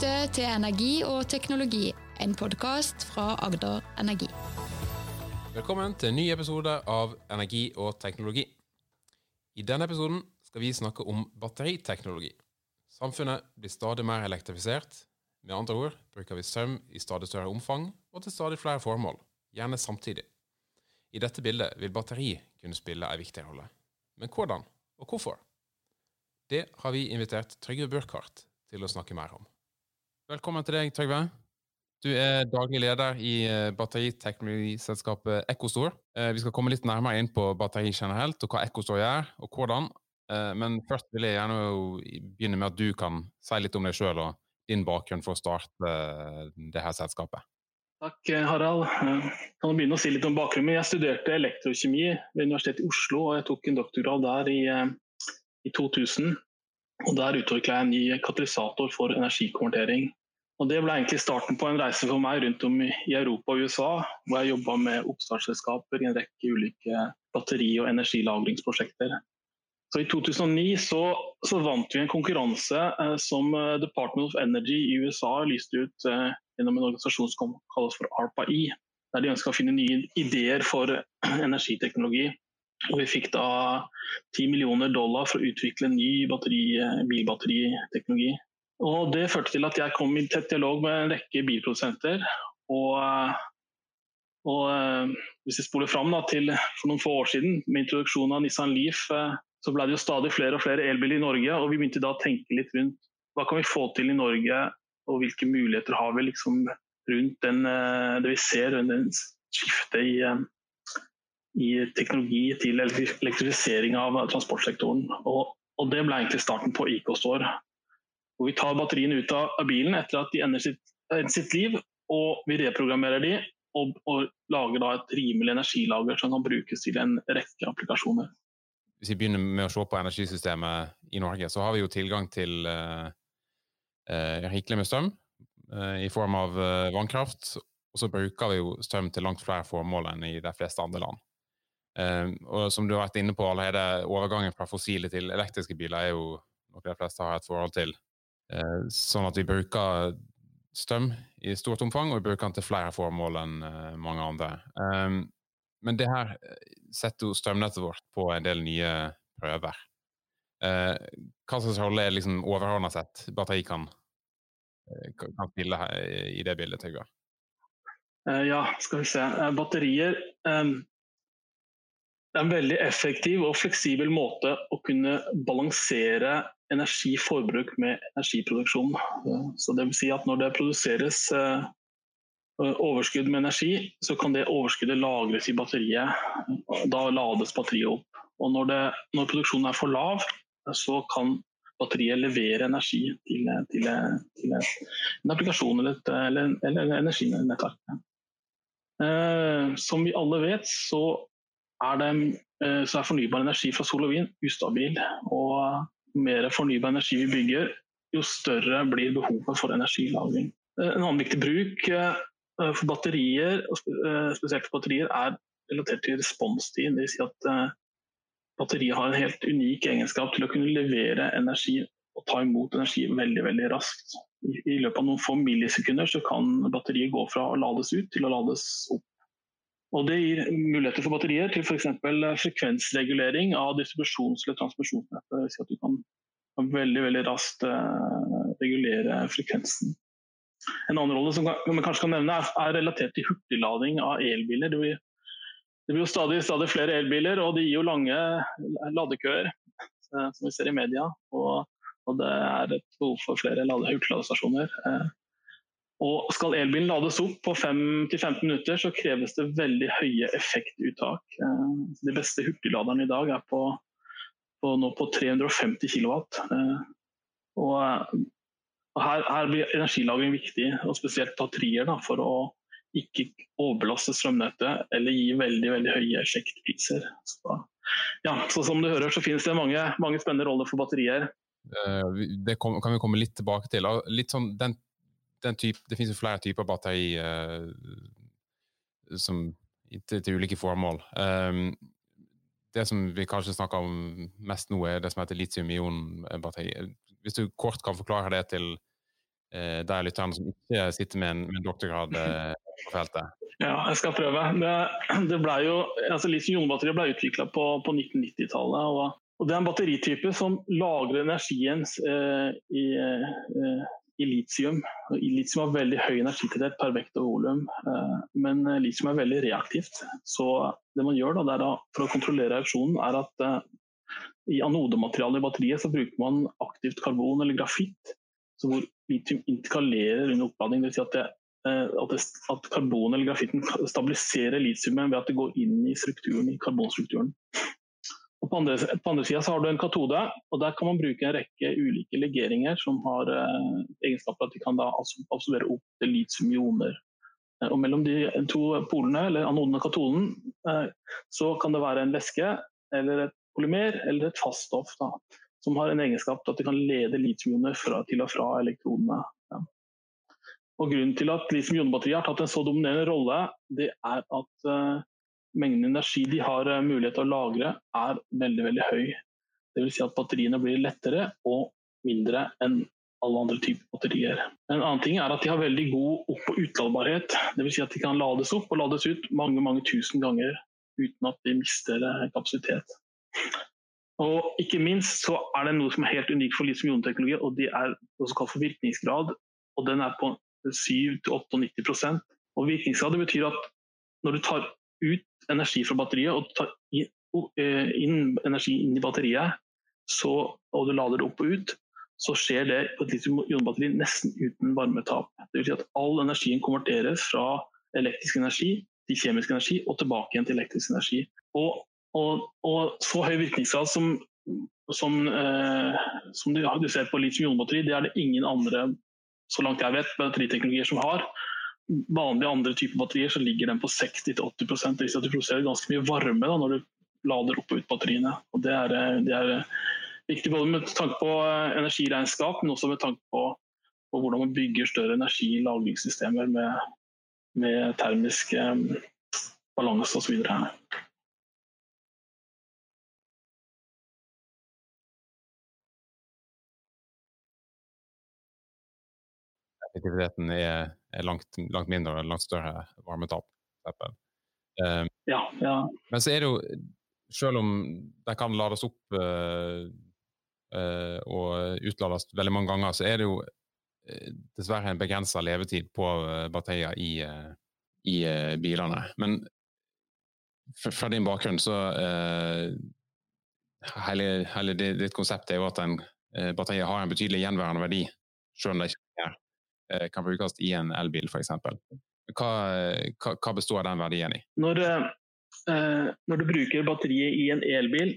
lytter til Energi og teknologi, en podkast fra Agder Energi. Velkommen til en ny episode av Energi og teknologi. I denne episoden skal vi snakke om batteriteknologi. Samfunnet blir stadig mer elektrifisert. Med andre ord bruker vi strøm i stadig større omfang og til stadig flere formål, gjerne samtidig. I dette bildet vil batteri kunne spille en viktig rolle. Men hvordan, og hvorfor? Det har vi invitert Trygve Burkhardt til å snakke mer om. Velkommen til deg, Trygve. Du er daglig leder i eh, batteriteknologiselskapet Ekkostor. Eh, vi skal komme litt nærmere inn på batteri generelt, og hva Ecostore gjør, og hvordan. Eh, men først vil jeg gjerne begynne med at du kan si litt om deg sjøl og din bakgrunn for å starte det her selskapet. Takk, Harald. Jeg kan begynne å si litt om bakgrunnen. Jeg studerte elektrokjemi ved Universitetet i Oslo, og jeg tok en doktorgrad der i, i 2000. Og Der utvikla jeg en ny katalysator for energikonvertering. Og Det ble egentlig starten på en reise for meg rundt om i Europa og USA, hvor jeg jobba med oppstartsselskaper i en rekke ulike batteri- og energilagringsprosjekter. Så I 2009 så, så vant vi en konkurranse eh, som eh, Department of Energy i USA lyste ut eh, gjennom en organisasjon som kalles for ARPA-I, der de ønska å finne nye ideer for energiteknologi. Og vi fikk da 10 millioner dollar for å utvikle ny batteri, eh, bilbatteriteknologi. Og Det førte til at jeg kom i tett dialog med en rekke bilprodusenter. Og, og eh, hvis vi spoler fram da, til for noen få år siden, med introduksjonen av Nissan Leaf, eh, så ble det jo stadig flere og flere elbiler i Norge. Og vi begynte da å tenke litt rundt hva kan vi få til i Norge, og hvilke muligheter har vi liksom rundt den, eh, det vi ser, rundt den skiftet i, i teknologi til elektrifisering av transportsektoren. Og, og det ble egentlig starten på IK-Store hvor vi tar batteriene ut av bilen etter at de ender sitt, sitt liv, og vi reprogrammerer de og, og lager et rimelig energilager som kan brukes til en rekke applikasjoner. Hvis vi begynner med å se på energisystemet i Norge, så har vi jo tilgang til uh, uh, rikelig med strøm uh, i form av vannkraft. Og så bruker vi jo strøm til langt flere formål enn i de fleste andre land. og som du har vært inne på allerede, overgangen fra fossile til elektriske biler er jo noe de fleste har et forhold til. Eh, sånn at vi bruker strøm i stort omfang, og vi bruker den til flere formål enn eh, mange andre. Ehm, men det her eh, setter jo strømnettet vårt på en del nye prøver. Hva slags rolle er liksom overordna sett batteri kan, kan spille i det bildet, Trygve? Ja, skal vi se. Batterier ehm, det er en veldig effektiv og fleksibel måte å kunne balansere energiforbruk med energiproduksjon. Så det vil si at når det produseres eh, overskudd med energi, så kan det overskuddet lagres i batteriet. Da lades batteriet opp. Og når, det, når produksjonen er for lav, så kan batteriet levere energi til, til, til en applikasjon eller, et, eller, eller energinettverk. Eh, som vi alle vet, så er, det, eh, så er fornybar energi fra sol og vind ustabil. Og mer fornybar energi vi bygger, jo større blir behovet for energilagring. Eh, en annen viktig bruk eh, for batterier, eh, spesielt for batterier, er relatert til responstid. Vil si at batteriet har en helt unik egenskap til å kunne levere energi og ta imot energi veldig veldig raskt. I løpet av noen få millisekunder kan batteriet gå fra å lades ut til å lades opp. Og Det gir muligheter for batterier til f.eks. frekvensregulering av distribusjons- eller transmisjonsnettet. Si at du kan, veldig veldig raskt uh, regulere frekvensen. En annen rolle som man kanskje kan nevne er, er relatert til hurtiglading av elbiler. Det blir, det blir jo stadig, stadig, flere elbiler, og det gir jo lange ladekøer, uh, som vi ser i media. Og, og det er et behov for flere hurtigladestasjoner. Og skal elbilen lades opp på 5-15 minutter, så kreves det veldig høye effektuttak. Eh, de beste hurtigladerne i dag er på, på, nå på 350 kW. Eh, og, og her, her, blir energilagring viktig, og spesielt batterier, da, for å ikke overbelaste strømnettet eller gi veldig veldig høye effektpriser. Så, ja, så som du hører, så finnes det mange, mange spennende roller for batterier. Eh, det kan vi komme litt tilbake til. Litt sånn, den type, det finnes jo flere typer batteri uh, som, til, til, ulike formål. Um, det som vi kanskje snakker om mest nå, er det som heter litium-ion-batteri. Hvis du kort kan forklare det til uh, de lytterne som ikke sitter med en, med en doktorgrad uh, på feltet? Ja, jeg skal prøve. Det, det ble jo, altså Litium-ionbatteriet ble utvikla på, på 1990-tallet. Og, og, Det er en batteritype som lagrer energien eh, i, eh, i litium. Litium har veldig høy energitetthet per vekt og volum, eh, men litium er veldig reaktivt. Så det man gjør da, da for å kontrollere reaksjonen, er at eh, i anodematerialet i batteriet så bruker man aktivt karbon eller grafitt, hvor litium interkalerer under oppladning. Vil si at det Eh, at, det, at karbon eller grafitten stabiliserer litiumet ved at det går inn i i karbonstrukturen. Og på andre, på andre sida har du en katode, og der kan man bruke en rekke ulike legeringer som har eh, egenskaper at de kan da absorbere opp til litiumioner. Eh, og mellom de to polene, eller anoden og katoden, eh, så kan det være en væske eller et polymer eller et faststoff da, som har en egenskap til at det kan lede litiumioner til og fra elektronene. Ja. Og Grunnen til at litium-ionbatteriet har tatt en så dominerende rolle, det er at uh, mengden energi de har uh, mulighet til å lagre, er veldig veldig høy. Dvs. Si at batteriene blir lettere og mindre enn alle andre typer batterier. En annen ting er at de har veldig god opp- og utladbarhet. Dvs. Si at de kan lades opp og lades ut mange mange tusen ganger uten at de mister uh, kapasitet. Og ikke minst så er det noe som er helt unikt for litium-ionteknologi, og det er også kalt for virkningsgrad. Og den er på 7-98% Og Virkningsgrad betyr at når du tar ut energi fra batteriet og tar eh, inn energi inn i batteriet, så, og du lader det opp og ut, så skjer det på et litium-ionbatteri nesten uten varmetap. Det vil si at all energien konverteres fra elektrisk energi til kjemisk energi og tilbake igjen til elektrisk energi. Og, og, og så høy virkningsgrad som, som, eh, som du, du, ser på litium-ionbatteri, det er det ingen andre så langt jeg vet, batteriteknologier som har. Vanlige andre typer batterier så ligger den på 60-80 Det vil du produserer ganske mye varme da, når du lader opp og ut batteriene. Og det er, eh, det er eh, viktig både med tanke på eh, energiregnskap, men også med tanke på, på hvordan man bygger større energilagringssystemer med, med termisk um, balanse osv. effektiviteten er, er langt, langt, mindre og langt større varmetap. Um, ja, ja. Men så er det jo, selv om de kan lades opp uh, uh, og utlades veldig mange ganger, så er det jo uh, dessverre en begrensa levetid på batterier i, i bilene. Men fra din bakgrunn så hele, hele ditt konsept er jo at en, batteriet har en betydelig gjenværende verdi, selv om det ikke er Eh, kan brukes i en elbil f.eks. Hva, hva, hva består den verdien i? Når, eh, når du bruker batteriet i en elbil,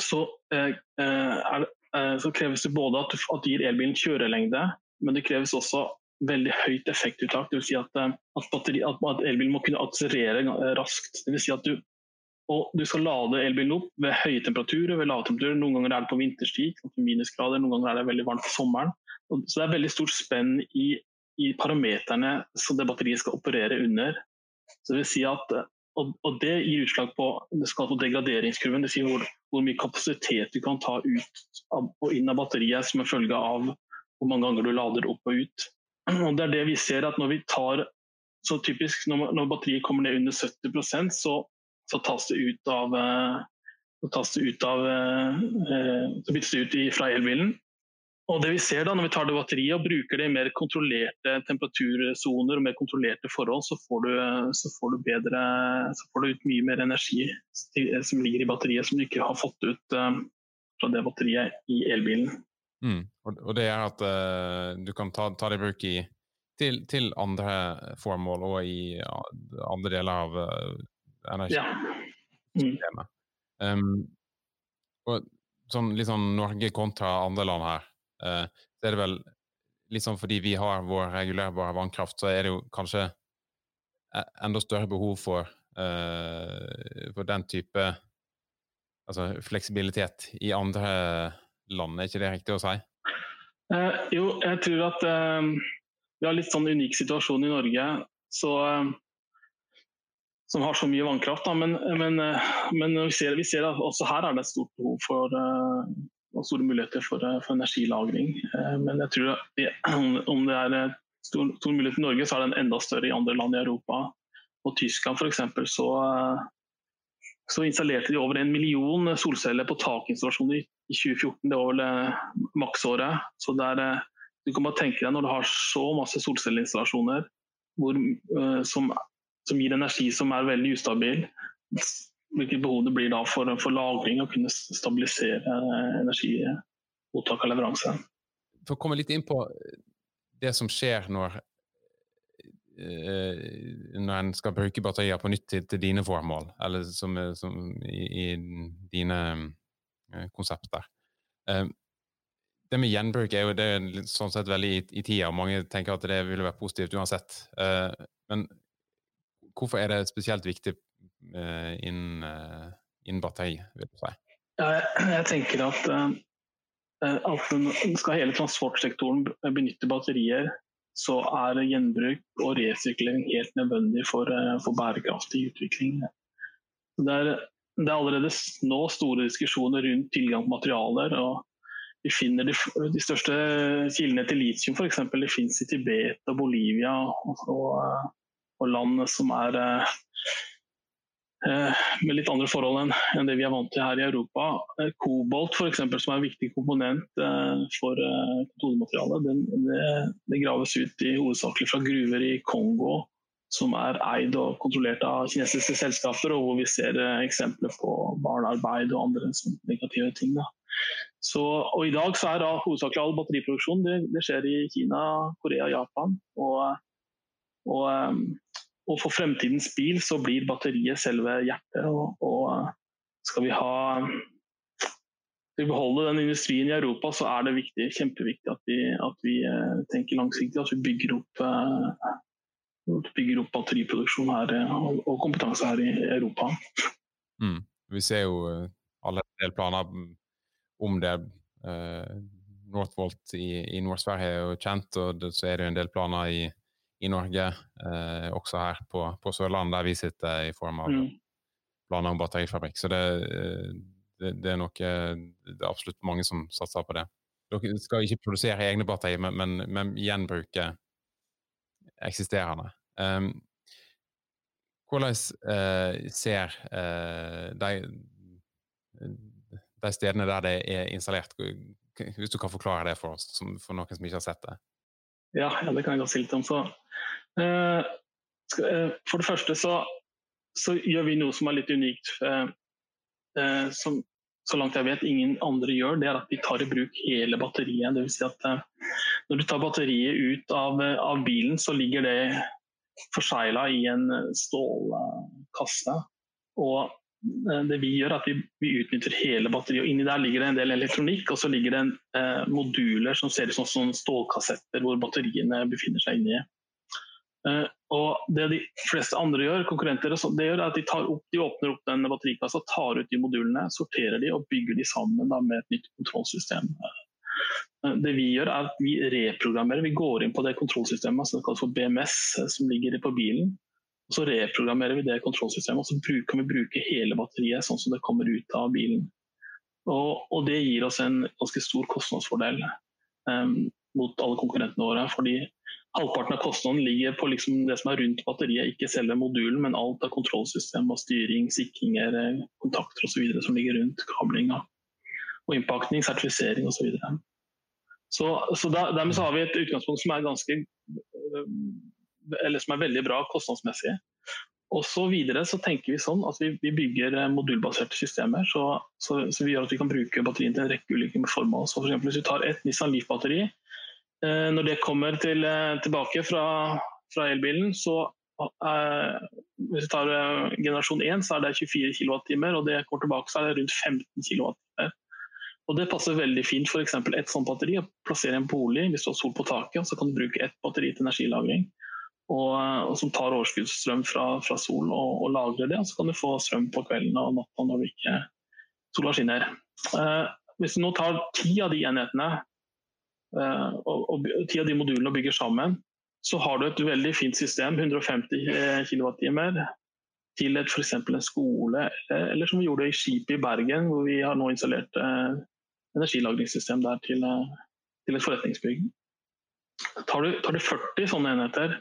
så, eh, er, eh, så, kreves det både at, at du gir elbilen kjørelengde, men det kreves også veldig høyt effektuttak. Dvs. Si at, eh, at, at, at elbilen må kunne akselerere eh, raskt. Det vil si at du, du skal lade elbilen opp ved høye temperaturer, ved lave temperaturer. Noen ganger er det på vinterstid, minusgrader, noen ganger er det veldig varmt på sommeren. Så det er veldig stort spenn i, i parameterne som det batteriet skal operere under. Så det vil si at, og, og det gir utslag på det skal på degraderingskurven. Det sier hvor, hvor, mye kapasitet du kan ta ut av, og inn av batteriet som en følge av hvor mange ganger du lader opp og ut. Og det er det vi ser at når vi tar så typisk når, når batteriet kommer ned under 70% så, så tas det ut av så tas det ut av eh, så byttes det ut fra elbilen. Og det vi ser da, Når vi tar det batteriet og bruker det i mer kontrollerte temperatursoner og mer kontrollerte forhold, så får, du, så, får bedre, så får, du, ut mye mer energi som ligger i batteriet, som du ikke har fått ut uh, fra det batteriet i elbilen. Mm. Og, det er at uh, du kan ta, ta det i bruk i, til, til, andre formål og i andre deler av uh, energisystemet. Ja. Mm. Um, og sånn, litt sånn Norge kontra andre land her. Eh, så er det vel litt sånn fordi vi har vår regulerbare vannkraft, så er det jo kanskje e, enda større behov for, uh, for den type altså fleksibilitet i andre land. Er ikke det riktig å si? Eh, jo, jeg tror at eh, vi har litt sånn unik situasjon i Norge så, som har så mye vannkraft. Da. Men, men, men vi, ser, vi, ser, at også her er det et stort behov for, og store muligheter for, for energilagring. Men jeg tror om det er stor, stor mulighet i Norge, så er den enda større i andre land i Europa. Og Tyskland f.eks. så så installerte de over en million solceller på takinstallasjoner i 2014. Det var vel eh, maksåret. Så der, er du kan bare tenke deg når du har så masse solcelleinstallasjoner hvor, eh, som, som, gir energi som er veldig ustabil, hvilket behov det blir da for, for lagring og kunne stabilisere energimottak og leveranse. For å komme litt inn på det som skjer når Eh, når en skal bruke batterier på nytt til, til dine formål, eller som, som i, i, dine konsepter. Det med gjenbruk er jo det er sånn sett veldig i, i tida, og mange tenker at det ville være positivt uansett. Men hvorfor er det spesielt viktig innen, innen, batteri, vil du si? Ja, jeg, tenker at, at skal hele transportsektoren benytte batterier så er gjenbruk og resirkulering helt nødvendig for, eh, for bærekraftig utvikling. Det er, det er, allerede nå store diskusjoner rundt tilgang på materialer. og Vi finner de, de største kildene til litium f.eks. De finnes i Tibet og Bolivia og, og, og land som er eh, Eh, med litt andre forhold enn, det vi er vant til her i Europa. Eh, kobolt eksempel, som er en viktig komponent eh, for metodematerialet, det, det, graves ut i hovedsakelig fra gruver i Kongo som er eid og kontrollert av kinesiske selskaper, og hvor vi ser eksempler på barnearbeid og andre negative ting. Så, og I dag så er da hovedsakelig all batteriproduksjon det, det skjer i Kina, Korea Japan. Og, og og for fremtidens bil så blir batteriet selve hjertet. Og, og skal vi ha skal vi beholde den industrien i Europa, så er det viktig, kjempeviktig at vi, at vi eh, tenker langsiktig. At vi bygger opp, uh, bygger opp batteriproduksjon her, og, og kompetanse her i Europa. Mm. Vi ser jo alle del planer om det. Northvolt i, i Nord-Sverige er jo kjent, og så er det jo en del planer i, i Norge, eh, også her på, på Sørlandet, der vi sitter i form av mm. planer om batterifabrikk. Så det, eh, det, det, er nok det er absolutt mange som satser på det. Dere skal ikke produsere egne batterier, men, men, men gjenbruke eksisterende. Um, hvordan uh, ser uh, de, de, stedene der det er installert, hvis du kan forklare det for oss, som, for noen som ikke har sett det? Ja, ja det kan jeg godt si litt om. Så Eh, eh, for det første så, så, gjør vi noe som er litt unikt. Eh, som så langt jeg vet ingen andre gjør, det er at vi tar i bruk hele batteriet. Vil si at når du tar batteriet ut av, av bilen, så ligger det forsegla i en stålkasse. Og det vi gjør, er at vi, vi, utnytter hele batteriet. og Inni der ligger det en del elektronikk, og så ligger det en, eh, moduler som ser ut som stålkassetter hvor batteriene befinner seg inni. Uh, og Det de fleste andre gjør, konkurrenter, det gjør at de, opp, de åpner opp den batterikassa, tar ut de modulene, sorterer de og bygger de sammen da, med et nytt kontrollsystem. Uh, det Vi gjør er at vi reprogrammerer, vi går inn på det kontrollsystemet som kalles for BMS, som ligger på bilen. og Så reprogrammerer vi det kontrollsystemet og så kan vi bruke hele batteriet sånn som det kommer ut av bilen. Og, og Det gir oss en ganske stor kostnadsfordel um, mot alle konkurrentene våre. fordi Halvparten av kostnaden ligger på liksom det som er rundt batteriet, ikke selve modulen, men alt av kontrollsystem og styring, sikringer, eh, kontakter osv. som ligger rundt kablinga. Og innpakning, sertifisering osv. Så, videre. så Så dermed så har vi et utgangspunkt som er ganske eh, eller som er veldig bra kostnadsmessig. Og så videre så tenker vi sånn at vi, vi bygger eh, modulbaserte systemer. Så, så, så, vi gjør at vi kan bruke batterien til en rekke ulike formål. Så for eksempel, Hvis vi tar et Nissan Leaf-batteri, når det kommer til, eh, tilbake fra, fra, elbilen, så eh, hvis vi tar generasjon 1, så er det 24 kWt, og det kommer tilbake, så er det rundt 15 kWt. Og Det passer veldig fint f.eks. et sånt batteri. å Plassere en bolig hvis du har sol på taket, så kan du bruke ett batteri til energilagring. Og, og som tar overskuddsstrøm fra, fra sol og, og, lagrer det. og Så kan du få strøm på kvelden og natta når ikke sola skinner. Eh, hvis du nå tar ti av de enhetene Eh, og, og ti av de modulene bygger sammen, så har du et veldig fint system, 150 kWt, til f.eks. en skole, eller, som vi gjorde i skipet i Bergen, hvor vi har nå installert eh, energilagringssystem der til, til et forretningsbygg. Tar du, tar du 40 sånne enheter,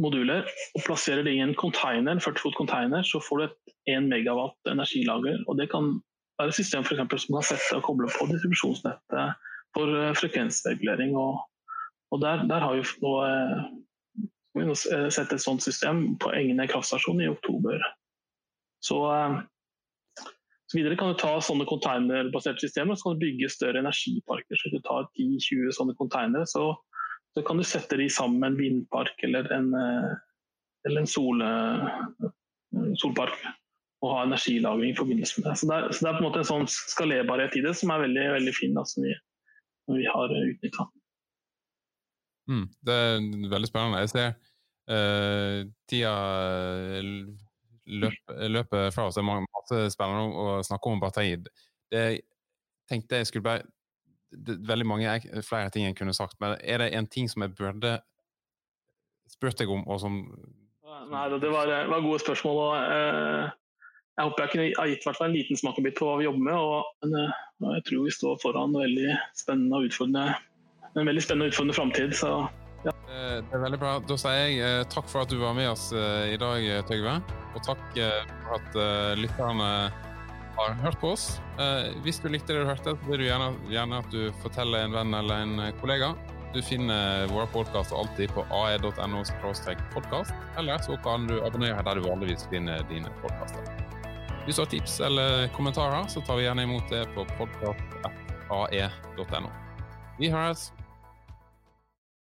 moduler, og plasserer det i en container, 40 fot container, så får du et 1 megawatt energilager. og Det kan være et system for eksempel, som kan sette og koble på distribusjonsnettet for eh, frekvensregulering. Og, og der, der, har vi nå, vi nå sett et sånt system på egne kraftstasjoner i oktober. Så, eh, så videre kan du ta sånne containerbaserte systemer så kan du bygge større energiparker. Så du tar 10-20 sånne containere, så så kan du sette de sammen med en vindpark eller en, eh, eller en sol, eh, solpark og ha energilagring i forbindelse med det. Så det, er, så det er på en måte en sånn skalerbarhet i det som er veldig, veldig fin, som vi, vi har utnytta. Mm, det er veldig spennende. Jeg ser uh, tida løper, løper fra oss. Det er masse spennende å snakke om Bataid. Det jeg tenkte jeg skulle bare det, veldig mange flere ting jeg kunne sagt, men er det en ting som jeg burde spurt deg om, og som Nei, det var, det var gode spørsmål. og uh, Jeg håper jeg kunne ha gitt en liten smakebit på hva vi jobber med. Og, men, eh, jeg tror vi står foran veldig spennende og en veldig spennende og utfordrende framtid. Ja. Det er veldig bra. Da sier jeg eh, takk for at du var med oss eh, i dag, Tøgve. Og takk eh, for at eh, lytterne har hørt på oss. Eh, hvis du likte det du hørte, så vil du gjerne, gjerne, at du forteller en venn eller en eh, kollega. Du finner våre podkaster alltid på ae.no podkast, eller så kan du abonnere der du vanligvis finner dine podkaster. Hvis du har tips eller kommentarer, så tar vi gjerne imot det på podkast.ae.no. Vi høres!